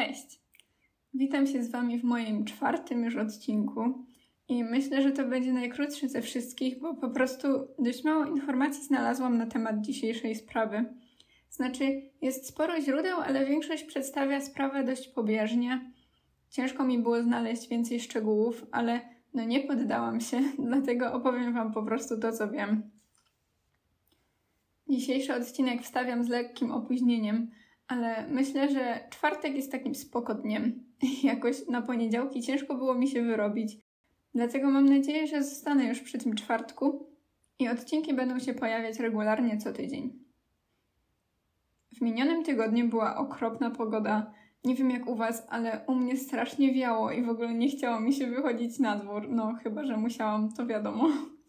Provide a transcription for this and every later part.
Cześć! Witam się z Wami w moim czwartym już odcinku i myślę, że to będzie najkrótszy ze wszystkich, bo po prostu dość mało informacji znalazłam na temat dzisiejszej sprawy. Znaczy, jest sporo źródeł, ale większość przedstawia sprawę dość pobieżnie. Ciężko mi było znaleźć więcej szczegółów, ale no nie poddałam się, dlatego opowiem Wam po prostu to, co wiem. Dzisiejszy odcinek wstawiam z lekkim opóźnieniem, ale myślę, że czwartek jest takim spokodniem. Jakoś na poniedziałki ciężko było mi się wyrobić. Dlatego mam nadzieję, że zostanę już przy tym czwartku i odcinki będą się pojawiać regularnie co tydzień. W minionym tygodniu była okropna pogoda. Nie wiem jak u Was, ale u mnie strasznie wiało i w ogóle nie chciało mi się wychodzić na dwór. No, chyba że musiałam, to wiadomo.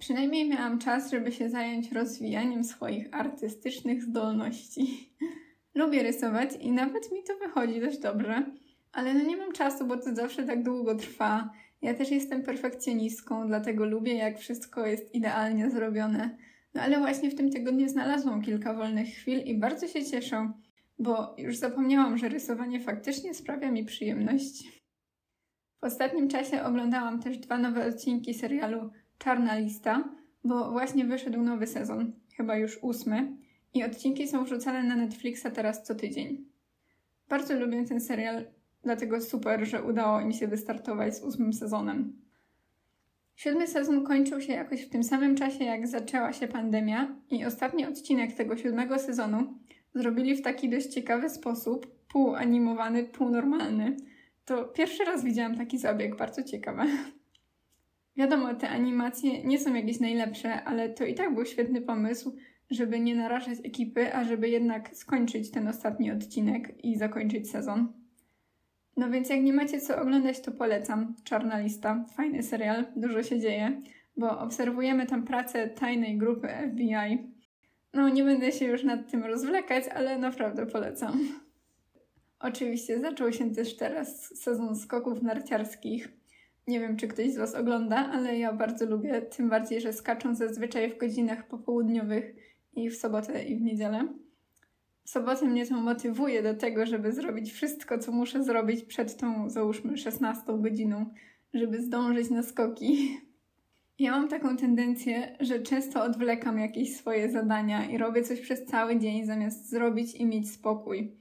Przynajmniej miałam czas, żeby się zająć rozwijaniem swoich artystycznych zdolności. Lubię rysować i nawet mi to wychodzi dość dobrze, ale no nie mam czasu, bo to zawsze tak długo trwa. Ja też jestem perfekcjonistką, dlatego lubię, jak wszystko jest idealnie zrobione. No ale właśnie w tym tygodniu znalazłam kilka wolnych chwil i bardzo się cieszę, bo już zapomniałam, że rysowanie faktycznie sprawia mi przyjemność. W ostatnim czasie oglądałam też dwa nowe odcinki serialu Czarna Lista, bo właśnie wyszedł nowy sezon, chyba już ósmy, i odcinki są wrzucane na Netflixa teraz co tydzień. Bardzo lubię ten serial, dlatego super, że udało mi się wystartować z ósmym sezonem. Siódmy sezon kończył się jakoś w tym samym czasie, jak zaczęła się pandemia, i ostatni odcinek tego siódmego sezonu zrobili w taki dość ciekawy sposób, pół animowany, pół normalny. To pierwszy raz widziałam taki zabieg, bardzo ciekawe. Wiadomo, te animacje nie są jakieś najlepsze, ale to i tak był świetny pomysł, żeby nie narażać ekipy, a żeby jednak skończyć ten ostatni odcinek i zakończyć sezon. No więc jak nie macie co oglądać, to polecam. Czarna lista, fajny serial, dużo się dzieje, bo obserwujemy tam pracę tajnej grupy FBI. No nie będę się już nad tym rozwlekać, ale naprawdę polecam. Oczywiście zaczął się też teraz sezon skoków narciarskich. Nie wiem, czy ktoś z Was ogląda, ale ja bardzo lubię, tym bardziej, że skaczą zazwyczaj w godzinach popołudniowych i w sobotę i w niedzielę. W sobotę mnie to motywuje do tego, żeby zrobić wszystko, co muszę zrobić przed tą, załóżmy, 16 godziną, żeby zdążyć na skoki. Ja mam taką tendencję, że często odwlekam jakieś swoje zadania i robię coś przez cały dzień, zamiast zrobić i mieć spokój.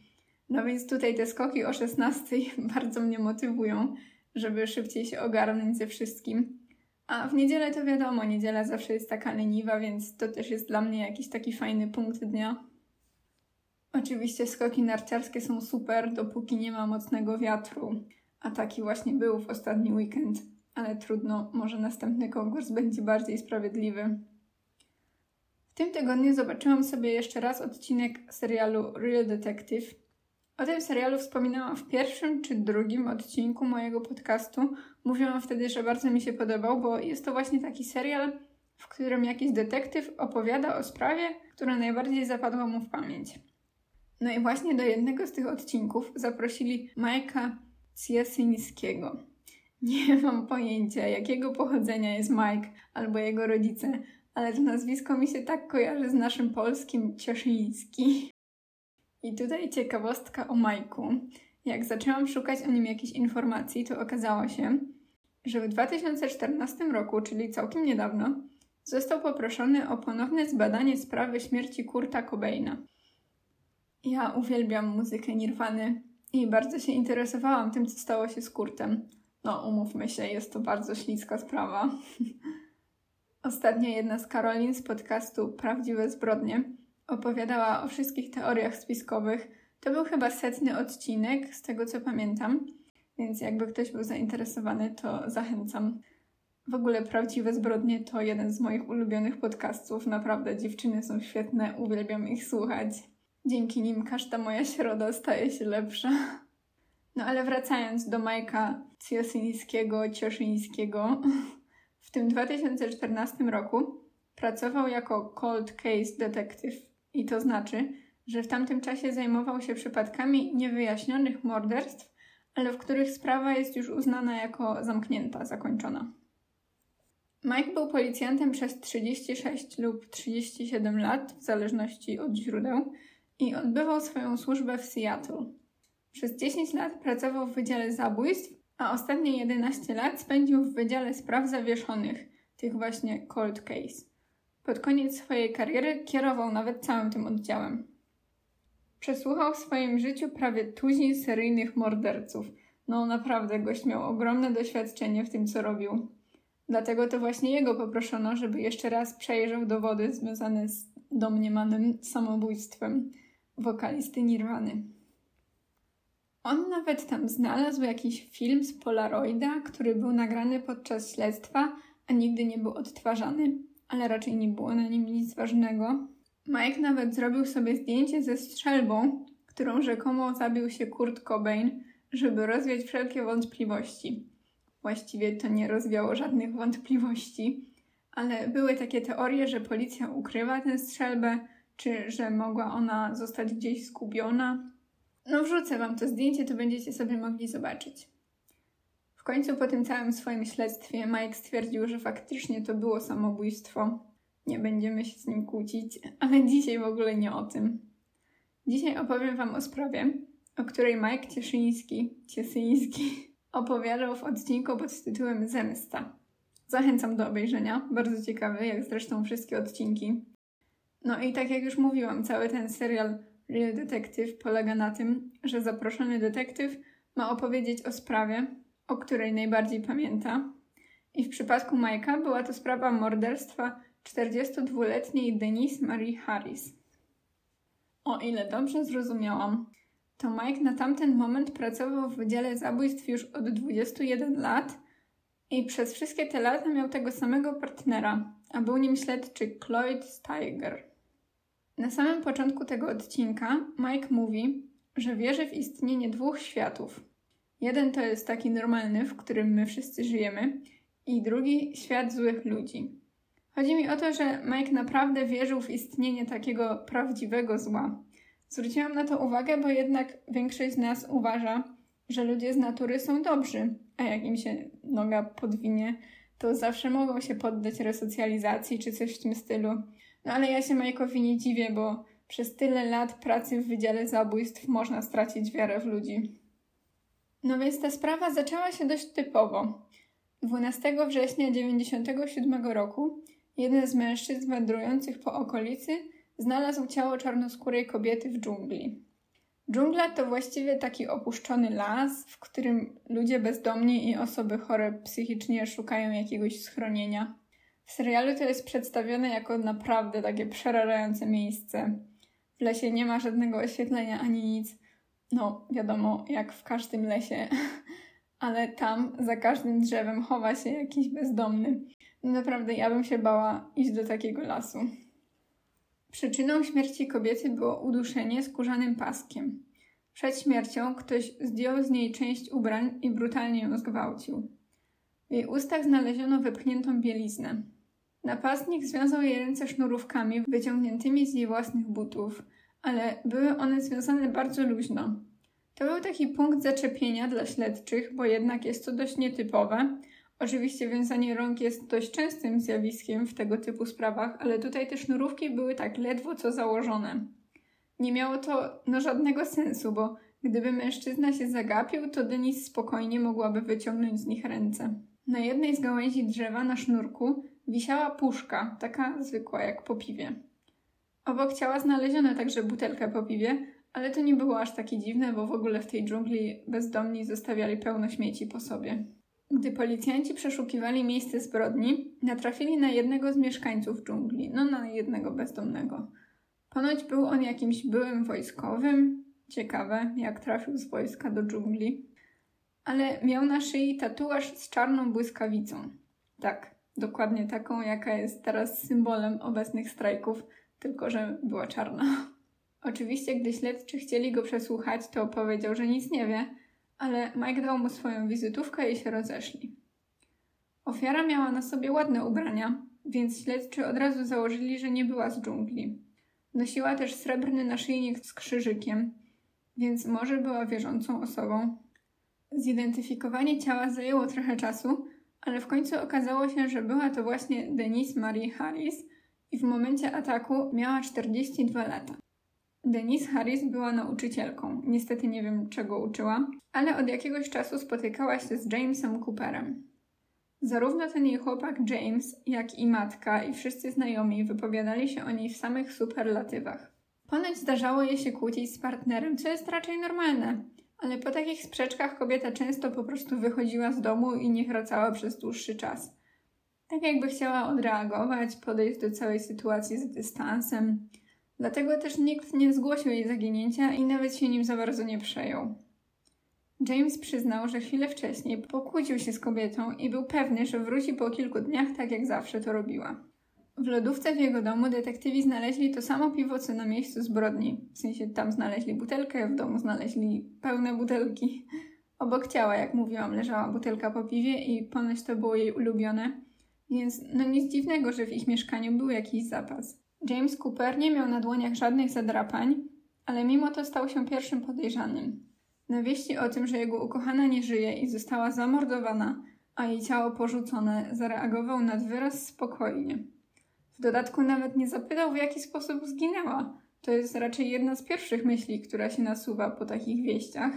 No więc tutaj te skoki o 16 bardzo mnie motywują żeby szybciej się ogarnąć ze wszystkim. A w niedzielę to wiadomo, niedziela zawsze jest taka leniwa, więc to też jest dla mnie jakiś taki fajny punkt dnia. Oczywiście skoki narciarskie są super, dopóki nie ma mocnego wiatru, a taki właśnie był w ostatni weekend, ale trudno, może następny konkurs będzie bardziej sprawiedliwy. W tym tygodniu zobaczyłam sobie jeszcze raz odcinek serialu Real Detective o tym serialu wspominałam w pierwszym czy drugim odcinku mojego podcastu. Mówiłam wtedy, że bardzo mi się podobał, bo jest to właśnie taki serial, w którym jakiś detektyw opowiada o sprawie, która najbardziej zapadła mu w pamięć. No i właśnie do jednego z tych odcinków zaprosili Majka Ciesyńskiego. Nie mam pojęcia, jakiego pochodzenia jest Mike albo jego rodzice, ale to nazwisko mi się tak kojarzy z naszym polskim Cieszyński. I tutaj ciekawostka o Majku. Jak zaczęłam szukać o nim jakichś informacji, to okazało się, że w 2014 roku, czyli całkiem niedawno, został poproszony o ponowne zbadanie sprawy śmierci Kurta Cobaina. Ja uwielbiam muzykę Nirwany i bardzo się interesowałam tym, co stało się z Kurtem. No, umówmy się, jest to bardzo śliska sprawa. Ostatnia jedna z Karolin z podcastu Prawdziwe Zbrodnie opowiadała o wszystkich teoriach spiskowych. To był chyba setny odcinek, z tego co pamiętam, więc jakby ktoś był zainteresowany, to zachęcam. W ogóle Prawdziwe Zbrodnie to jeden z moich ulubionych podcastów. Naprawdę dziewczyny są świetne, uwielbiam ich słuchać. Dzięki nim każda moja środa staje się lepsza. No ale wracając do Majka Ciosyńskiego, Cioszyńskiego, w tym 2014 roku pracował jako cold case detective i to znaczy, że w tamtym czasie zajmował się przypadkami niewyjaśnionych morderstw, ale w których sprawa jest już uznana jako zamknięta, zakończona. Mike był policjantem przez 36 lub 37 lat, w zależności od źródeł, i odbywał swoją służbę w Seattle. Przez 10 lat pracował w Wydziale Zabójstw, a ostatnie 11 lat spędził w Wydziale Spraw Zawieszonych, tych właśnie cold case. Pod koniec swojej kariery kierował nawet całym tym oddziałem. Przesłuchał w swoim życiu prawie tuzin seryjnych morderców. No naprawdę, gość miał ogromne doświadczenie w tym, co robił. Dlatego to właśnie jego poproszono, żeby jeszcze raz przejrzał dowody związane z domniemanym samobójstwem wokalisty Nirwany. On nawet tam znalazł jakiś film z Polaroida, który był nagrany podczas śledztwa, a nigdy nie był odtwarzany, ale raczej nie było na nim nic ważnego. Mike nawet zrobił sobie zdjęcie ze strzelbą, którą rzekomo zabił się Kurt Cobain, żeby rozwiać wszelkie wątpliwości. Właściwie to nie rozwiało żadnych wątpliwości, ale były takie teorie, że policja ukrywa tę strzelbę, czy że mogła ona zostać gdzieś zgubiona. No wrzucę wam to zdjęcie, to będziecie sobie mogli zobaczyć. Końcu po tym całym swoim śledztwie Mike stwierdził, że faktycznie to było samobójstwo. Nie będziemy się z nim kłócić, ale dzisiaj w ogóle nie o tym. Dzisiaj opowiem wam o sprawie, o której Mike Cieszyński, Cieszyński opowiadał w odcinku pod tytułem Zemsta. Zachęcam do obejrzenia, bardzo ciekawy, jak zresztą wszystkie odcinki. No i tak jak już mówiłam, cały ten serial Real Detective polega na tym, że zaproszony detektyw ma opowiedzieć o sprawie, o której najbardziej pamięta. I w przypadku Majka była to sprawa morderstwa 42-letniej Denise Marie Harris. O ile dobrze zrozumiałam, to Mike na tamten moment pracował w Wydziale Zabójstw już od 21 lat i przez wszystkie te lata miał tego samego partnera, a był nim śledczy Cloyd Steiger. Na samym początku tego odcinka Mike mówi, że wierzy w istnienie dwóch światów. Jeden to jest taki normalny, w którym my wszyscy żyjemy, i drugi świat złych ludzi. Chodzi mi o to, że Mike naprawdę wierzył w istnienie takiego prawdziwego zła. Zwróciłam na to uwagę, bo jednak większość z nas uważa, że ludzie z natury są dobrzy, a jak im się noga podwinie, to zawsze mogą się poddać resocjalizacji czy coś w tym stylu. No ale ja się Majkowi nie dziwię, bo przez tyle lat pracy w Wydziale Zabójstw można stracić wiarę w ludzi. No więc ta sprawa zaczęła się dość typowo. 12 września 1997 roku jeden z mężczyzn wędrujących po okolicy znalazł ciało czarnoskórej kobiety w dżungli. Dżungla to właściwie taki opuszczony las, w którym ludzie bezdomni i osoby chore psychicznie szukają jakiegoś schronienia. W serialu to jest przedstawione jako naprawdę takie przerażające miejsce. W lesie nie ma żadnego oświetlenia ani nic. No, wiadomo, jak w każdym lesie, ale tam za każdym drzewem chowa się jakiś bezdomny. No naprawdę, ja bym się bała iść do takiego lasu. Przyczyną śmierci kobiety było uduszenie skórzanym paskiem. Przed śmiercią ktoś zdjął z niej część ubrań i brutalnie ją zgwałcił. W jej ustach znaleziono wypchniętą bieliznę. Napastnik związał jej ręce sznurówkami wyciągniętymi z jej własnych butów, ale były one związane bardzo luźno. To był taki punkt zaczepienia dla śledczych, bo jednak jest to dość nietypowe, Oczywiście wiązanie rąk jest dość częstym zjawiskiem w tego typu sprawach, ale tutaj te sznurówki były tak ledwo co założone. Nie miało to no żadnego sensu, bo gdyby mężczyzna się zagapił, to Denis spokojnie mogłaby wyciągnąć z nich ręce. Na jednej z gałęzi drzewa na sznurku wisiała puszka, taka zwykła jak po piwie. Obok ciała znaleziono także butelkę po piwie, ale to nie było aż takie dziwne, bo w ogóle w tej dżungli bezdomni zostawiali pełno śmieci po sobie. Gdy policjanci przeszukiwali miejsce zbrodni, natrafili na jednego z mieszkańców dżungli, no na jednego bezdomnego. Ponoć był on jakimś byłym wojskowym. Ciekawe, jak trafił z wojska do dżungli. Ale miał na szyi tatuaż z czarną błyskawicą. Tak, dokładnie taką, jaka jest teraz symbolem obecnych strajków, tylko że była czarna. Oczywiście, gdy śledczy chcieli go przesłuchać, to powiedział, że nic nie wie, ale Mike dał mu swoją wizytówkę i się rozeszli. Ofiara miała na sobie ładne ubrania, więc śledczy od razu założyli, że nie była z dżungli. Nosiła też srebrny naszyjnik z krzyżykiem, więc może była wierzącą osobą. Zidentyfikowanie ciała zajęło trochę czasu, ale w końcu okazało się, że była to właśnie Denise Marie Harris i w momencie ataku miała 42 lata. Denise Harris była nauczycielką. Niestety nie wiem, czego uczyła, ale od jakiegoś czasu spotykała się z Jamesem Cooperem. Zarówno ten jej chłopak James, jak i matka i wszyscy znajomi wypowiadali się o niej w samych superlatywach. Ponoć zdarzało jej się kłócić z partnerem, co jest raczej normalne, ale po takich sprzeczkach kobieta często po prostu wychodziła z domu i nie wracała przez dłuższy czas. Jakby chciała odreagować, podejść do całej sytuacji z dystansem. Dlatego też nikt nie zgłosił jej zaginięcia i nawet się nim za bardzo nie przejął. James przyznał, że chwilę wcześniej pokłócił się z kobietą i był pewny, że wróci po kilku dniach tak jak zawsze to robiła. W lodówce w jego domu detektywi znaleźli to samo piwo, co na miejscu zbrodni. W sensie tam znaleźli butelkę, w domu znaleźli pełne butelki. Obok ciała, jak mówiłam, leżała butelka po piwie i ponoć to było jej ulubione, więc no nic dziwnego, że w ich mieszkaniu był jakiś zapas. James Cooper nie miał na dłoniach żadnych zadrapań, ale mimo to stał się pierwszym podejrzanym. Na wieści o tym, że jego ukochana nie żyje i została zamordowana, a jej ciało porzucone, zareagował nad wyraz spokojnie. W dodatku nawet nie zapytał, w jaki sposób zginęła. To jest raczej jedna z pierwszych myśli, która się nasuwa po takich wieściach.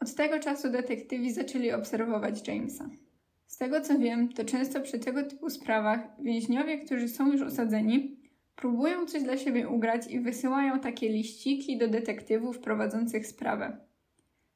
Od tego czasu detektywi zaczęli obserwować Jamesa. Z tego co wiem, to często przy tego typu sprawach więźniowie, którzy są już osadzeni, próbują coś dla siebie ugrać i wysyłają takie liściki do detektywów prowadzących sprawę.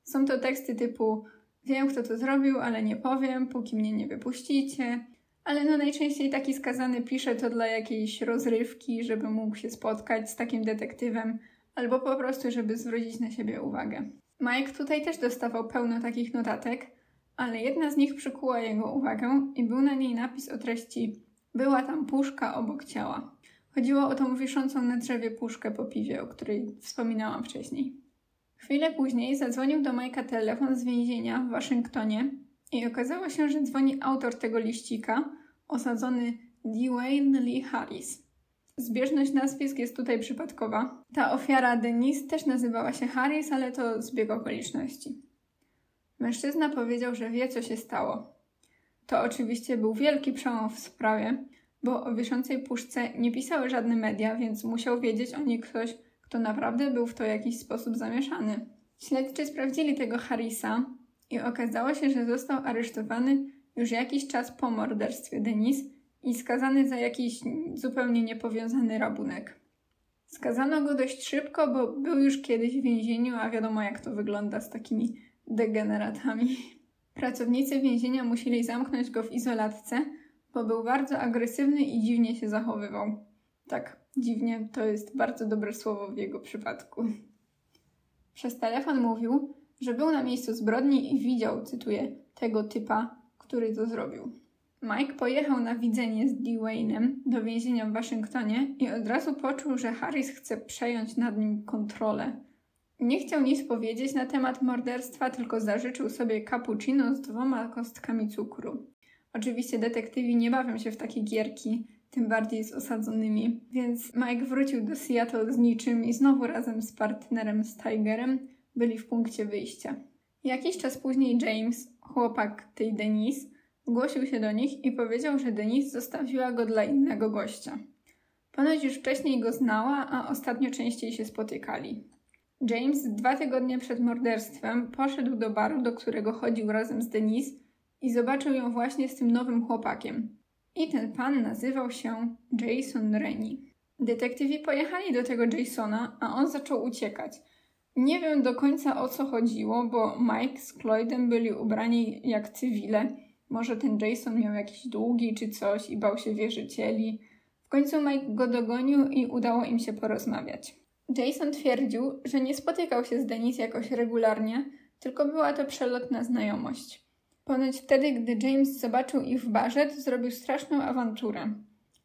Są to teksty typu wiem kto to zrobił, ale nie powiem, póki mnie nie wypuścicie, ale no najczęściej taki skazany pisze to dla jakiejś rozrywki, żeby mógł się spotkać z takim detektywem, albo po prostu, żeby zwrócić na siebie uwagę. Mike tutaj też dostawał pełno takich notatek, ale jedna z nich przykuła jego uwagę i był na niej napis o treści Była tam puszka obok ciała. Chodziło o tą wiszącą na drzewie puszkę po piwie, o której wspominałam wcześniej. Chwilę później zadzwonił do Majka telefon z więzienia w Waszyngtonie i okazało się, że dzwoni autor tego liścika, osadzony Dwayne Lee Harris. Zbieżność nazwisk jest tutaj przypadkowa. Ta ofiara Denise też nazywała się Harris, ale to zbieg okoliczności. Mężczyzna powiedział, że wie, co się stało. To oczywiście był wielki przełom w sprawie, bo o wiszącej puszce nie pisały żadne media, więc musiał wiedzieć o niej ktoś, kto naprawdę był w to w jakiś sposób zamieszany. Śledczy sprawdzili tego Harrisa i okazało się, że został aresztowany już jakiś czas po morderstwie Denis i skazany za jakiś zupełnie niepowiązany rabunek. Skazano go dość szybko, bo był już kiedyś w więzieniu, a wiadomo jak to wygląda z takimi degeneratami. Pracownicy więzienia musieli zamknąć go w izolatce, bo był bardzo agresywny i dziwnie się zachowywał. Tak, dziwnie to jest bardzo dobre słowo w jego przypadku. Przez telefon mówił, że był na miejscu zbrodni i widział, cytuję, tego typa, który to zrobił. Mike pojechał na widzenie z Dwayne'em do więzienia w Waszyngtonie i od razu poczuł, że Harris chce przejąć nad nim kontrolę. Nie chciał nic powiedzieć na temat morderstwa, tylko zażyczył sobie cappuccino z dwoma kostkami cukru. Oczywiście detektywi nie bawią się w takie gierki, tym bardziej z osadzonymi, więc Mike wrócił do Seattle z niczym i znowu razem z partnerem z Tigerem byli w punkcie wyjścia. Jakiś czas później James, chłopak tej Denise, zgłosił się do nich i powiedział, że Denise zostawiła go dla innego gościa. Ponoć już wcześniej go znała, a ostatnio częściej się spotykali. James dwa tygodnie przed morderstwem poszedł do baru, do którego chodził razem z Denise i zobaczył ją właśnie z tym nowym chłopakiem. I ten pan nazywał się Jason Rennie. Detektywi pojechali do tego Jasona, a on zaczął uciekać. Nie wiem do końca o co chodziło, bo Mike z Cloydem byli ubrani jak cywile. Może ten Jason miał jakieś długi czy coś i bał się wierzycieli. W końcu Mike go dogonił i udało im się porozmawiać. Jason twierdził, że nie spotykał się z Denis jakoś regularnie, tylko była to przelotna znajomość. Ponoć wtedy, gdy James zobaczył ich w barze, to zrobił straszną awanturę.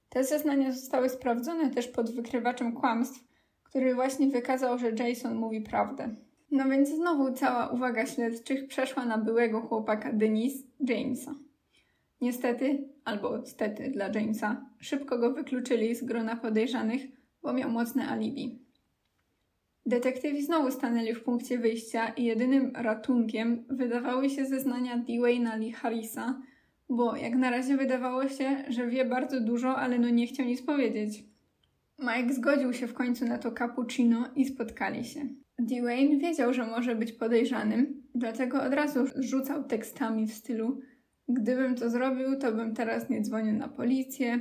Te zeznania zostały sprawdzone też pod wykrywaczem kłamstw, który właśnie wykazał, że Jason mówi prawdę. No więc znowu cała uwaga śledczych przeszła na byłego chłopaka Denise, Jamesa. Niestety, albo stety dla Jamesa, szybko go wykluczyli z grona podejrzanych, bo miał mocne alibi. Detektywi znowu stanęli w punkcie wyjścia i jedynym ratunkiem wydawały się zeznania Dwayna Lee Harrisa, bo jak na razie wydawało się, że wie bardzo dużo, ale no nie chciał nic powiedzieć. Mike zgodził się w końcu na to cappuccino i spotkali się. Dwayne wiedział, że może być podejrzanym, dlatego od razu rzucał tekstami w stylu Gdybym to zrobił, to bym teraz nie dzwonił na policję.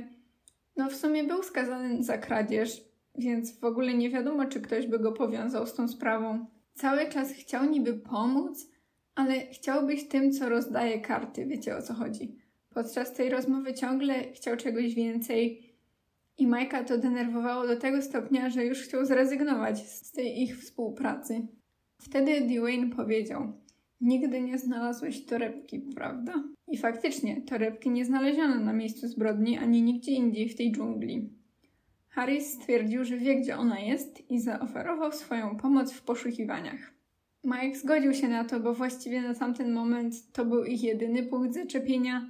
No w sumie był skazany za kradzież, więc w ogóle nie wiadomo, czy ktoś by go powiązał z tą sprawą. Cały czas chciał niby pomóc, ale chciał być tym, co rozdaje karty, wiecie o co chodzi. Podczas tej rozmowy ciągle chciał czegoś więcej i Majka to denerwowało do tego stopnia, że już chciał zrezygnować z tej ich współpracy. Wtedy Dwayne powiedział: Nigdy nie znalazłeś torebki, prawda? I faktycznie, torebki nie znaleziono na miejscu zbrodni ani nigdzie indziej w tej dżungli. Harris stwierdził, że wie, gdzie ona jest i zaoferował swoją pomoc w poszukiwaniach. Mike zgodził się na to, bo właściwie na tamten moment to był ich jedyny punkt zaczepienia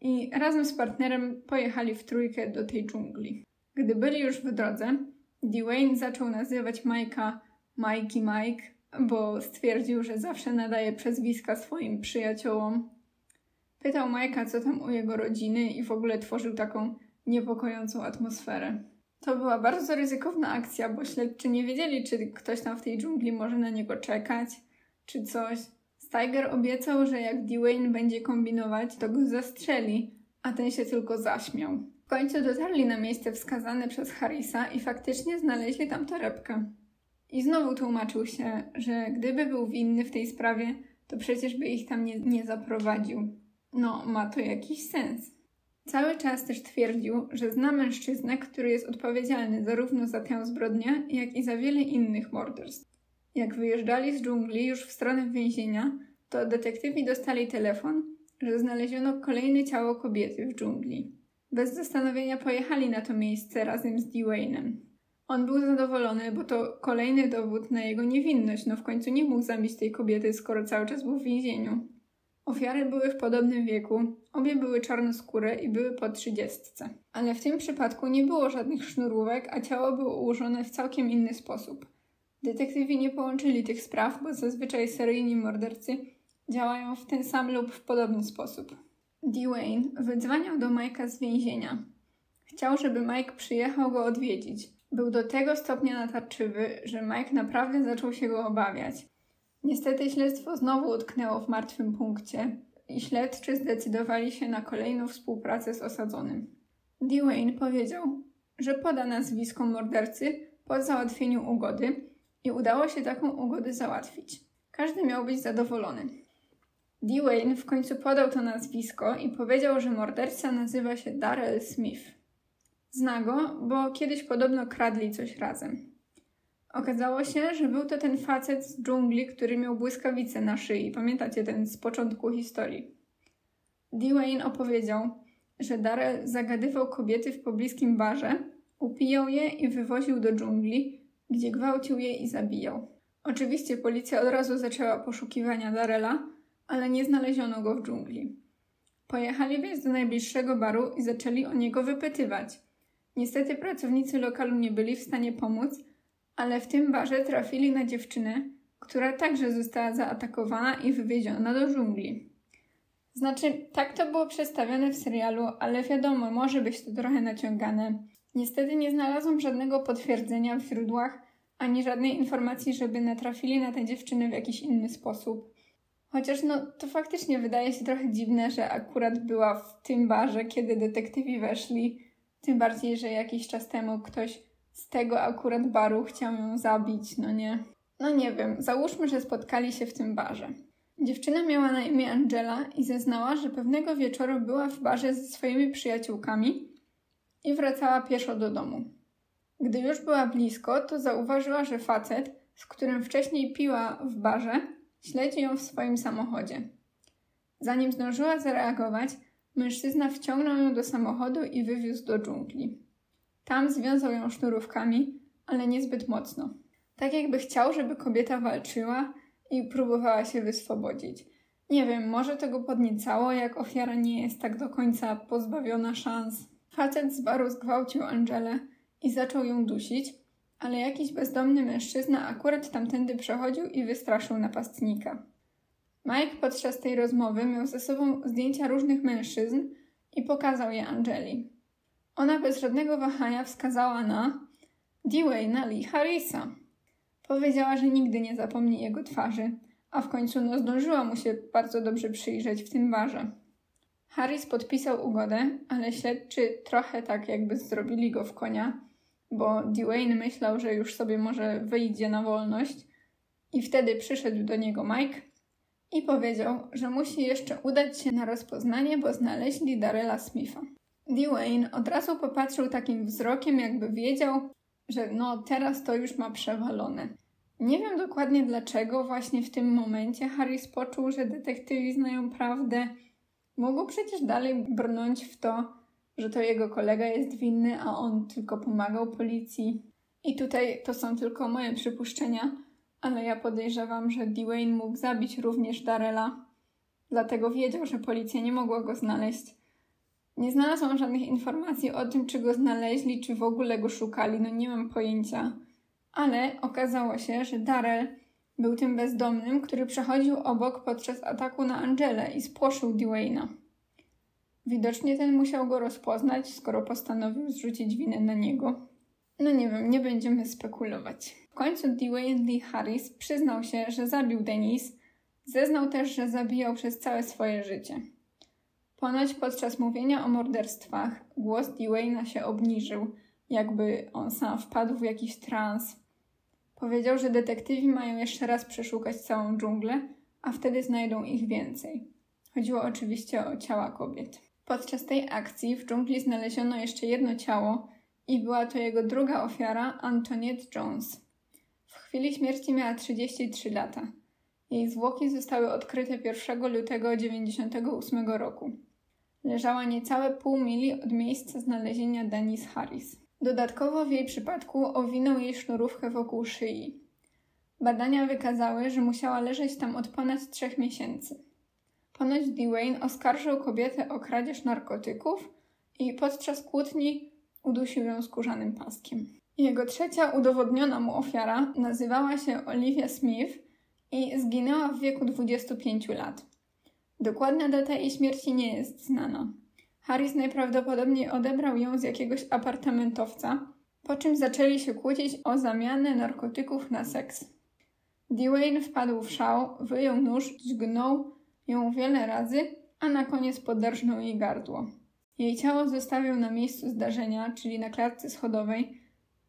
i razem z partnerem pojechali w trójkę do tej dżungli. Gdy byli już w drodze, Dwayne zaczął nazywać Mike'a Mikey Mike, bo stwierdził, że zawsze nadaje przezwiska swoim przyjaciołom. Pytał Mike'a, co tam u jego rodziny i w ogóle tworzył taką niepokojącą atmosferę. To była bardzo ryzykowna akcja, bo śledczy nie wiedzieli, czy ktoś tam w tej dżungli może na niego czekać, czy coś. Tiger obiecał, że jak Dwayne będzie kombinować, to go zastrzeli, a ten się tylko zaśmiał. W końcu dotarli na miejsce wskazane przez Harrisa i faktycznie znaleźli tam torebkę. I znowu tłumaczył się, że gdyby był winny w tej sprawie, to przecież by ich tam nie, nie zaprowadził. No, ma to jakiś sens. Cały czas też twierdził, że zna mężczyznę, który jest odpowiedzialny zarówno za tę zbrodnię, jak i za wiele innych morderstw. Jak wyjeżdżali z dżungli już w stronę więzienia, to detektywi dostali telefon, że znaleziono kolejne ciało kobiety w dżungli. Bez zastanowienia pojechali na to miejsce razem z Dwayne'em. On był zadowolony, bo to kolejny dowód na jego niewinność, no w końcu nie mógł zabić tej kobiety, skoro cały czas był w więzieniu. Ofiary były w podobnym wieku, obie były czarnoskóre i były po trzydziestce. Ale w tym przypadku nie było żadnych sznurówek, a ciało było ułożone w całkiem inny sposób. Detektywi nie połączyli tych spraw, bo zazwyczaj seryjni mordercy działają w ten sam lub w podobny sposób. Dwayne wydzwaniał do Mike'a z więzienia. Chciał, żeby Mike przyjechał go odwiedzić. Był do tego stopnia natarczywy, że Mike naprawdę zaczął się go obawiać. Niestety śledztwo znowu utknęło w martwym punkcie i śledczy zdecydowali się na kolejną współpracę z osadzonym. Dwayne powiedział, że poda nazwisko mordercy po załatwieniu ugody i udało się taką ugodę załatwić. Każdy miał być zadowolony. Dwayne w końcu podał to nazwisko i powiedział, że morderca nazywa się Darrell Smith. Zna go, bo kiedyś podobno kradli coś razem. Okazało się, że był to ten facet z dżungli, który miał błyskawice na szyi. Pamiętacie ten z początku historii? Dwayne opowiedział, że Darrell zagadywał kobiety w pobliskim barze, upijał je i wywoził do dżungli, gdzie gwałcił je i zabijał. Oczywiście policja od razu zaczęła poszukiwania Darela, ale nie znaleziono go w dżungli. Pojechali więc do najbliższego baru i zaczęli o niego wypytywać. Niestety pracownicy lokalu nie byli w stanie pomóc, ale w tym barze trafili na dziewczynę, która także została zaatakowana i wywieziona do dżungli. Znaczy, tak to było przedstawione w serialu, ale wiadomo, może być to trochę naciągane. Niestety nie znalazłam żadnego potwierdzenia w źródłach, ani żadnej informacji, żeby natrafili na tę dziewczynę w jakiś inny sposób. Chociaż no, to faktycznie wydaje się trochę dziwne, że akurat była w tym barze, kiedy detektywi weszli. Tym bardziej, że jakiś czas temu ktoś z tego akurat baru chciał ją zabić, no nie. No nie wiem, załóżmy, że spotkali się w tym barze. Dziewczyna miała na imię Angela i zeznała, że pewnego wieczoru była w barze ze swoimi przyjaciółkami i wracała pieszo do domu. Gdy już była blisko, to zauważyła, że facet, z którym wcześniej piła w barze, śledzi ją w swoim samochodzie. Zanim zdążyła zareagować, mężczyzna wciągnął ją do samochodu i wywiózł do dżungli. Tam związał ją sznurówkami, ale niezbyt mocno. Tak jakby chciał, żeby kobieta walczyła i próbowała się wyswobodzić. Nie wiem, może tego podniecało, jak ofiara nie jest tak do końca pozbawiona szans. Facet z baru zgwałcił Angelę i zaczął ją dusić, ale jakiś bezdomny mężczyzna akurat tamtędy przechodził i wystraszył napastnika. Mike podczas tej rozmowy miał ze sobą zdjęcia różnych mężczyzn i pokazał je Angeli. Ona bez żadnego wahania wskazała na Dwayna Lee Harrisa. Powiedziała, że nigdy nie zapomni jego twarzy, a w końcu no zdążyła mu się bardzo dobrze przyjrzeć w tym barze. Harris podpisał ugodę, ale śledczy trochę tak jakby zrobili go w konia, bo Dwayne myślał, że już sobie może wyjdzie na wolność i wtedy przyszedł do niego Mike i powiedział, że musi jeszcze udać się na rozpoznanie, bo znaleźli Darela Smitha. Dwayne od razu popatrzył takim wzrokiem, jakby wiedział, że no teraz to już ma przewalone. Nie wiem dokładnie dlaczego właśnie w tym momencie Harris poczuł, że detektywi znają prawdę. Mógł przecież dalej brnąć w to, że to jego kolega jest winny, a on tylko pomagał policji. I tutaj to są tylko moje przypuszczenia, ale ja podejrzewam, że Dwayne mógł zabić również Darela, dlatego wiedział, że policja nie mogła go znaleźć. Nie znalazłam żadnych informacji o tym, czy go znaleźli, czy w ogóle go szukali, no nie mam pojęcia. Ale okazało się, że Darrell był tym bezdomnym, który przechodził obok podczas ataku na Angelę i spłoszył Dwayna. Widocznie ten musiał go rozpoznać, skoro postanowił zrzucić winę na niego. No nie wiem, nie będziemy spekulować. W końcu Dwayne Lee Harris przyznał się, że zabił Denise. Zeznał też, że zabijał przez całe swoje życie. Ponoć podczas mówienia o morderstwach głos Dwayna się obniżył, jakby on sam wpadł w jakiś trans. Powiedział, że detektywi mają jeszcze raz przeszukać całą dżunglę, a wtedy znajdą ich więcej. Chodziło oczywiście o ciała kobiet. Podczas tej akcji w dżungli znaleziono jeszcze jedno ciało i była to jego druga ofiara, Antoniette Jones. W chwili śmierci miała 33 lata. Jej zwłoki zostały odkryte 1 lutego 1998 roku. Leżała niecałe pół mili od miejsca znalezienia Denise Harris. Dodatkowo w jej przypadku owinął jej sznurówkę wokół szyi. Badania wykazały, że musiała leżeć tam od ponad trzech miesięcy. Ponoć Dwayne oskarżył kobietę o kradzież narkotyków i podczas kłótni udusił ją skórzanym paskiem. Jego trzecia udowodniona mu ofiara nazywała się Olivia Smith i zginęła w wieku 25 lat. Dokładna data jej śmierci nie jest znana. Harris najprawdopodobniej odebrał ją z jakiegoś apartamentowca, po czym zaczęli się kłócić o zamianę narkotyków na seks. Dwayne wpadł w szał, wyjął nóż, dźgnął ją wiele razy, a na koniec poderżnął jej gardło. Jej ciało zostawił na miejscu zdarzenia, czyli na klatce schodowej,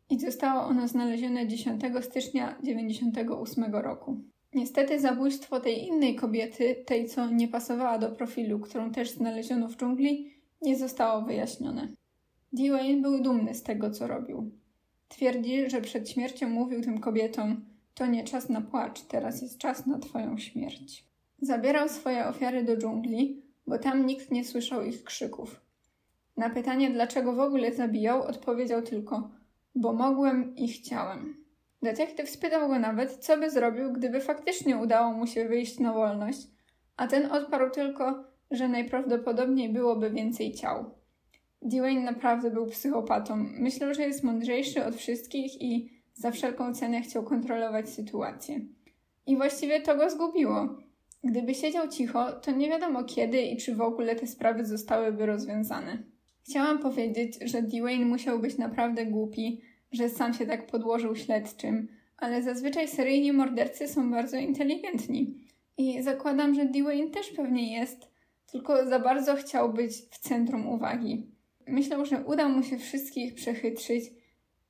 i zostało ono znalezione 10 stycznia 1998 roku. Niestety zabójstwo tej innej kobiety, tej co nie pasowała do profilu, którą też znaleziono w dżungli, nie zostało wyjaśnione. Dwayne był dumny z tego, co robił. Twierdzi, że przed śmiercią mówił tym kobietom: To nie czas na płacz, teraz jest czas na Twoją śmierć. Zabierał swoje ofiary do dżungli, bo tam nikt nie słyszał ich krzyków. Na pytanie, dlaczego w ogóle zabijał, odpowiedział tylko: Bo mogłem i chciałem. Detektyw spytał go nawet, co by zrobił, gdyby faktycznie udało mu się wyjść na wolność, a ten odparł tylko, że najprawdopodobniej byłoby więcej ciał. Dwayne naprawdę był psychopatą. Myślał, że jest mądrzejszy od wszystkich i za wszelką cenę chciał kontrolować sytuację. I właściwie to go zgubiło. Gdyby siedział cicho, to nie wiadomo kiedy i czy w ogóle te sprawy zostałyby rozwiązane. Chciałam powiedzieć, że Dwayne musiał być naprawdę głupi, że sam się tak podłożył śledczym, ale zazwyczaj seryjni mordercy są bardzo inteligentni. I zakładam, że Dwayne też pewnie jest, tylko za bardzo chciał być w centrum uwagi. Myślał, że uda mu się wszystkich przechytrzyć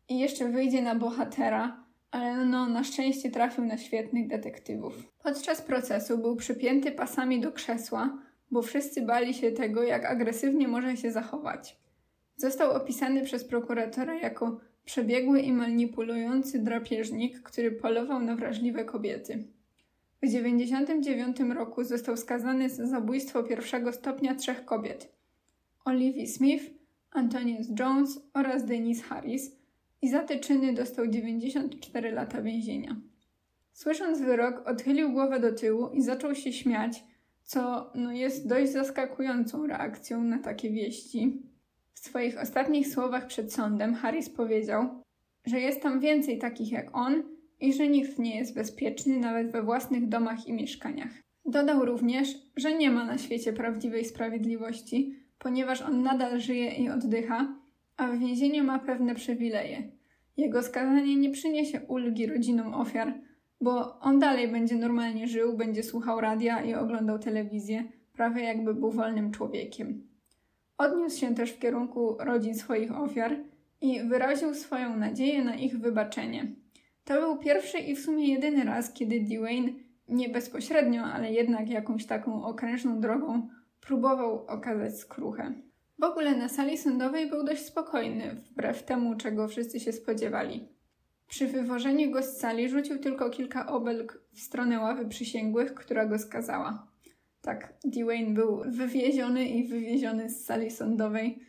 i jeszcze wyjdzie na bohatera, ale no na szczęście trafił na świetnych detektywów. Podczas procesu był przypięty pasami do krzesła, bo wszyscy bali się tego, jak agresywnie może się zachować. Został opisany przez prokuratora jako przebiegły i manipulujący drapieżnik, który polował na wrażliwe kobiety. W 1999 roku został skazany za zabójstwo pierwszego stopnia trzech kobiet: Olivia Smith, Antonius Jones oraz Denise Harris i za te czyny dostał 94 lata więzienia. Słysząc wyrok, odchylił głowę do tyłu i zaczął się śmiać, co no, jest dość zaskakującą reakcją na takie wieści. W swoich ostatnich słowach przed sądem Harris powiedział, że jest tam więcej takich jak on i że nikt nie jest bezpieczny nawet we własnych domach i mieszkaniach. Dodał również, że nie ma na świecie prawdziwej sprawiedliwości, ponieważ on nadal żyje i oddycha, a w więzieniu ma pewne przywileje. Jego skazanie nie przyniesie ulgi rodzinom ofiar, bo on dalej będzie normalnie żył, będzie słuchał radia i oglądał telewizję, prawie jakby był wolnym człowiekiem. Odniósł się też w kierunku rodzin swoich ofiar i wyraził swoją nadzieję na ich wybaczenie. To był pierwszy i w sumie jedyny raz, kiedy Dwayne nie bezpośrednio, ale jednak jakąś taką okrężną drogą próbował okazać skruchę. W ogóle na sali sądowej był dość spokojny, wbrew temu, czego wszyscy się spodziewali. Przy wywożeniu go z sali rzucił tylko kilka obelg w stronę ławy przysięgłych, która go skazała. Tak, Dwayne był wywieziony i wywieziony z sali sądowej,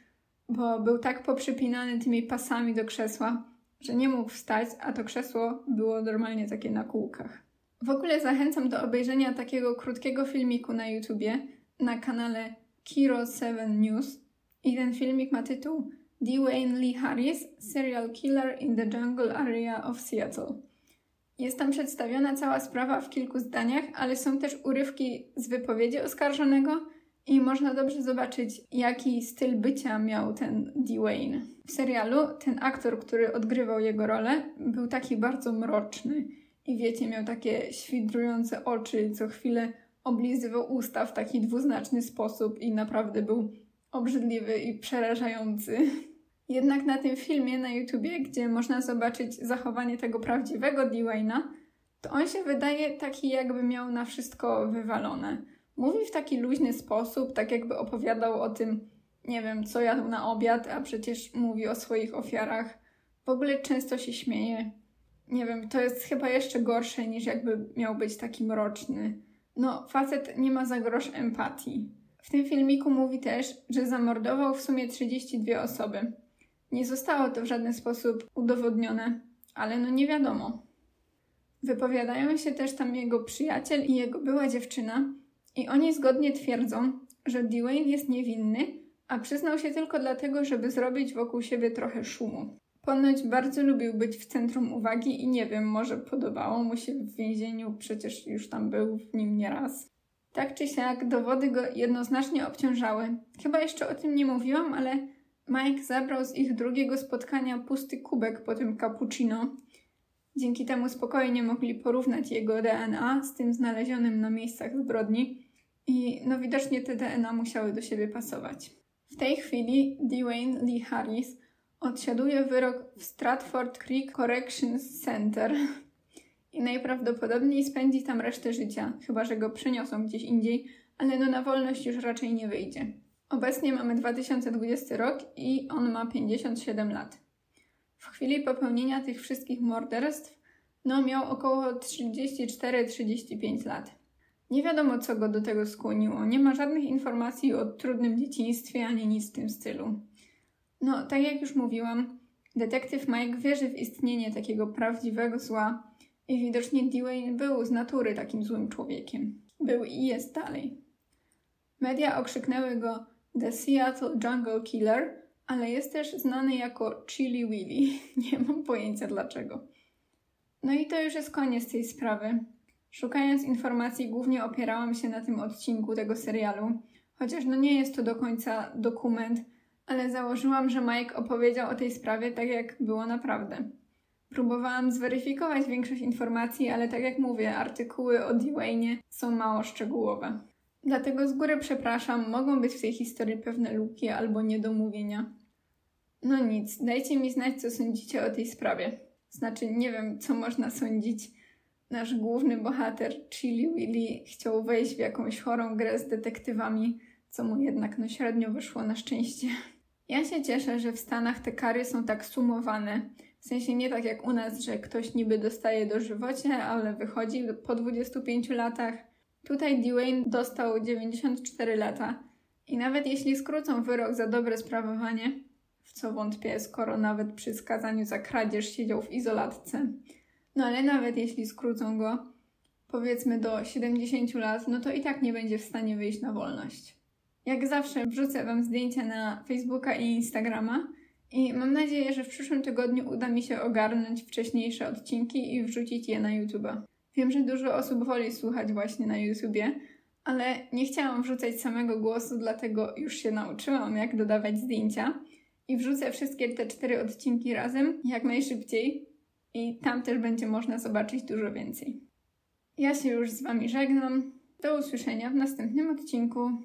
bo był tak poprzypinany tymi pasami do krzesła, że nie mógł wstać, a to krzesło było normalnie takie na kółkach. W ogóle zachęcam do obejrzenia takiego krótkiego filmiku na YouTubie na kanale Kiro 7 News i ten filmik ma tytuł Dwayne Lee Harris, Serial Killer in the Jungle Area of Seattle. Jest tam przedstawiona cała sprawa w kilku zdaniach, ale są też urywki z wypowiedzi oskarżonego i można dobrze zobaczyć, jaki styl bycia miał ten Dwayne. W serialu ten aktor, który odgrywał jego rolę, był taki bardzo mroczny i wiecie, miał takie świdrujące oczy, co chwilę oblizywał usta w taki dwuznaczny sposób i naprawdę był obrzydliwy i przerażający. Jednak na tym filmie na YouTubie, gdzie można zobaczyć zachowanie tego prawdziwego Dwayna, to on się wydaje taki, jakby miał na wszystko wywalone. Mówi w taki luźny sposób, tak jakby opowiadał o tym, nie wiem, co jadł na obiad, a przecież mówi o swoich ofiarach. W ogóle często się śmieje. Nie wiem, to jest chyba jeszcze gorsze niż jakby miał być taki mroczny. No, facet nie ma za grosz empatii. W tym filmiku mówi też, że zamordował w sumie 32 osoby. Nie zostało to w żaden sposób udowodnione, ale no nie wiadomo. Wypowiadają się też tam jego przyjaciel i jego była dziewczyna, i oni zgodnie twierdzą, że Dwayne jest niewinny, a przyznał się tylko dlatego, żeby zrobić wokół siebie trochę szumu. Ponoć bardzo lubił być w centrum uwagi i nie wiem, może podobało mu się w więzieniu, przecież już tam był w nim nieraz. Tak czy siak, dowody go jednoznacznie obciążały. Chyba jeszcze o tym nie mówiłam, ale Mike zabrał z ich drugiego spotkania pusty kubek po tym cappuccino. Dzięki temu spokojnie mogli porównać jego DNA z tym znalezionym na miejscach zbrodni i no widocznie te DNA musiały do siebie pasować. W tej chwili Dwayne Lee Harris odsiaduje wyrok w Stratford Creek Corrections Center i najprawdopodobniej spędzi tam resztę życia, chyba że go przeniosą gdzieś indziej, ale no na wolność już raczej nie wyjdzie. Obecnie mamy 2020 rok i on ma 57 lat. W chwili popełnienia tych wszystkich morderstw no miał około 34-35 lat. Nie wiadomo, co go do tego skłoniło. Nie ma żadnych informacji o trudnym dzieciństwie ani nic w tym stylu. No, tak jak już mówiłam, detektyw Mike wierzy w istnienie takiego prawdziwego zła i widocznie Dwayne był z natury takim złym człowiekiem. Był i jest dalej. Media okrzyknęły go The Seattle Jungle Killer, ale jest też znany jako Chili Willy. Nie mam pojęcia dlaczego. No i to już jest koniec tej sprawy. Szukając informacji, głównie opierałam się na tym odcinku tego serialu, chociaż no nie jest to do końca dokument, ale założyłam, że Mike opowiedział o tej sprawie tak, jak było naprawdę. Próbowałam zweryfikować większość informacji, ale tak jak mówię, artykuły o Dwayne są mało szczegółowe. Dlatego z góry przepraszam, mogą być w tej historii pewne luki albo niedomówienia. No nic, dajcie mi znać, co sądzicie o tej sprawie. Znaczy, nie wiem, co można sądzić nasz główny bohater, Chili Willy, chciał wejść w jakąś chorą grę z detektywami, co mu jednak no średnio wyszło na szczęście. Ja się cieszę, że w Stanach te kary są tak sumowane. W sensie nie tak jak u nas, że ktoś niby dostaje dożywocie, ale wychodzi po 25 latach. Tutaj Dwayne dostał 94 lata. I nawet jeśli skrócą wyrok za dobre sprawowanie, w co wątpię, skoro nawet przy skazaniu za kradzież siedział w izolatce, no ale nawet jeśli skrócą go, powiedzmy do 70 lat, no to i tak nie będzie w stanie wyjść na wolność. Jak zawsze wrzucę Wam zdjęcia na Facebooka i Instagrama i mam nadzieję, że w przyszłym tygodniu uda mi się ogarnąć wcześniejsze odcinki i wrzucić je na YouTube'a. Wiem, że dużo osób woli słuchać właśnie na YouTubie, ale nie chciałam wrzucać samego głosu, dlatego już się nauczyłam, jak dodawać zdjęcia. i wrzucę wszystkie te cztery odcinki razem jak najszybciej i tam też będzie można zobaczyć dużo więcej. Ja się już z Wami żegnam. Do usłyszenia w następnym odcinku.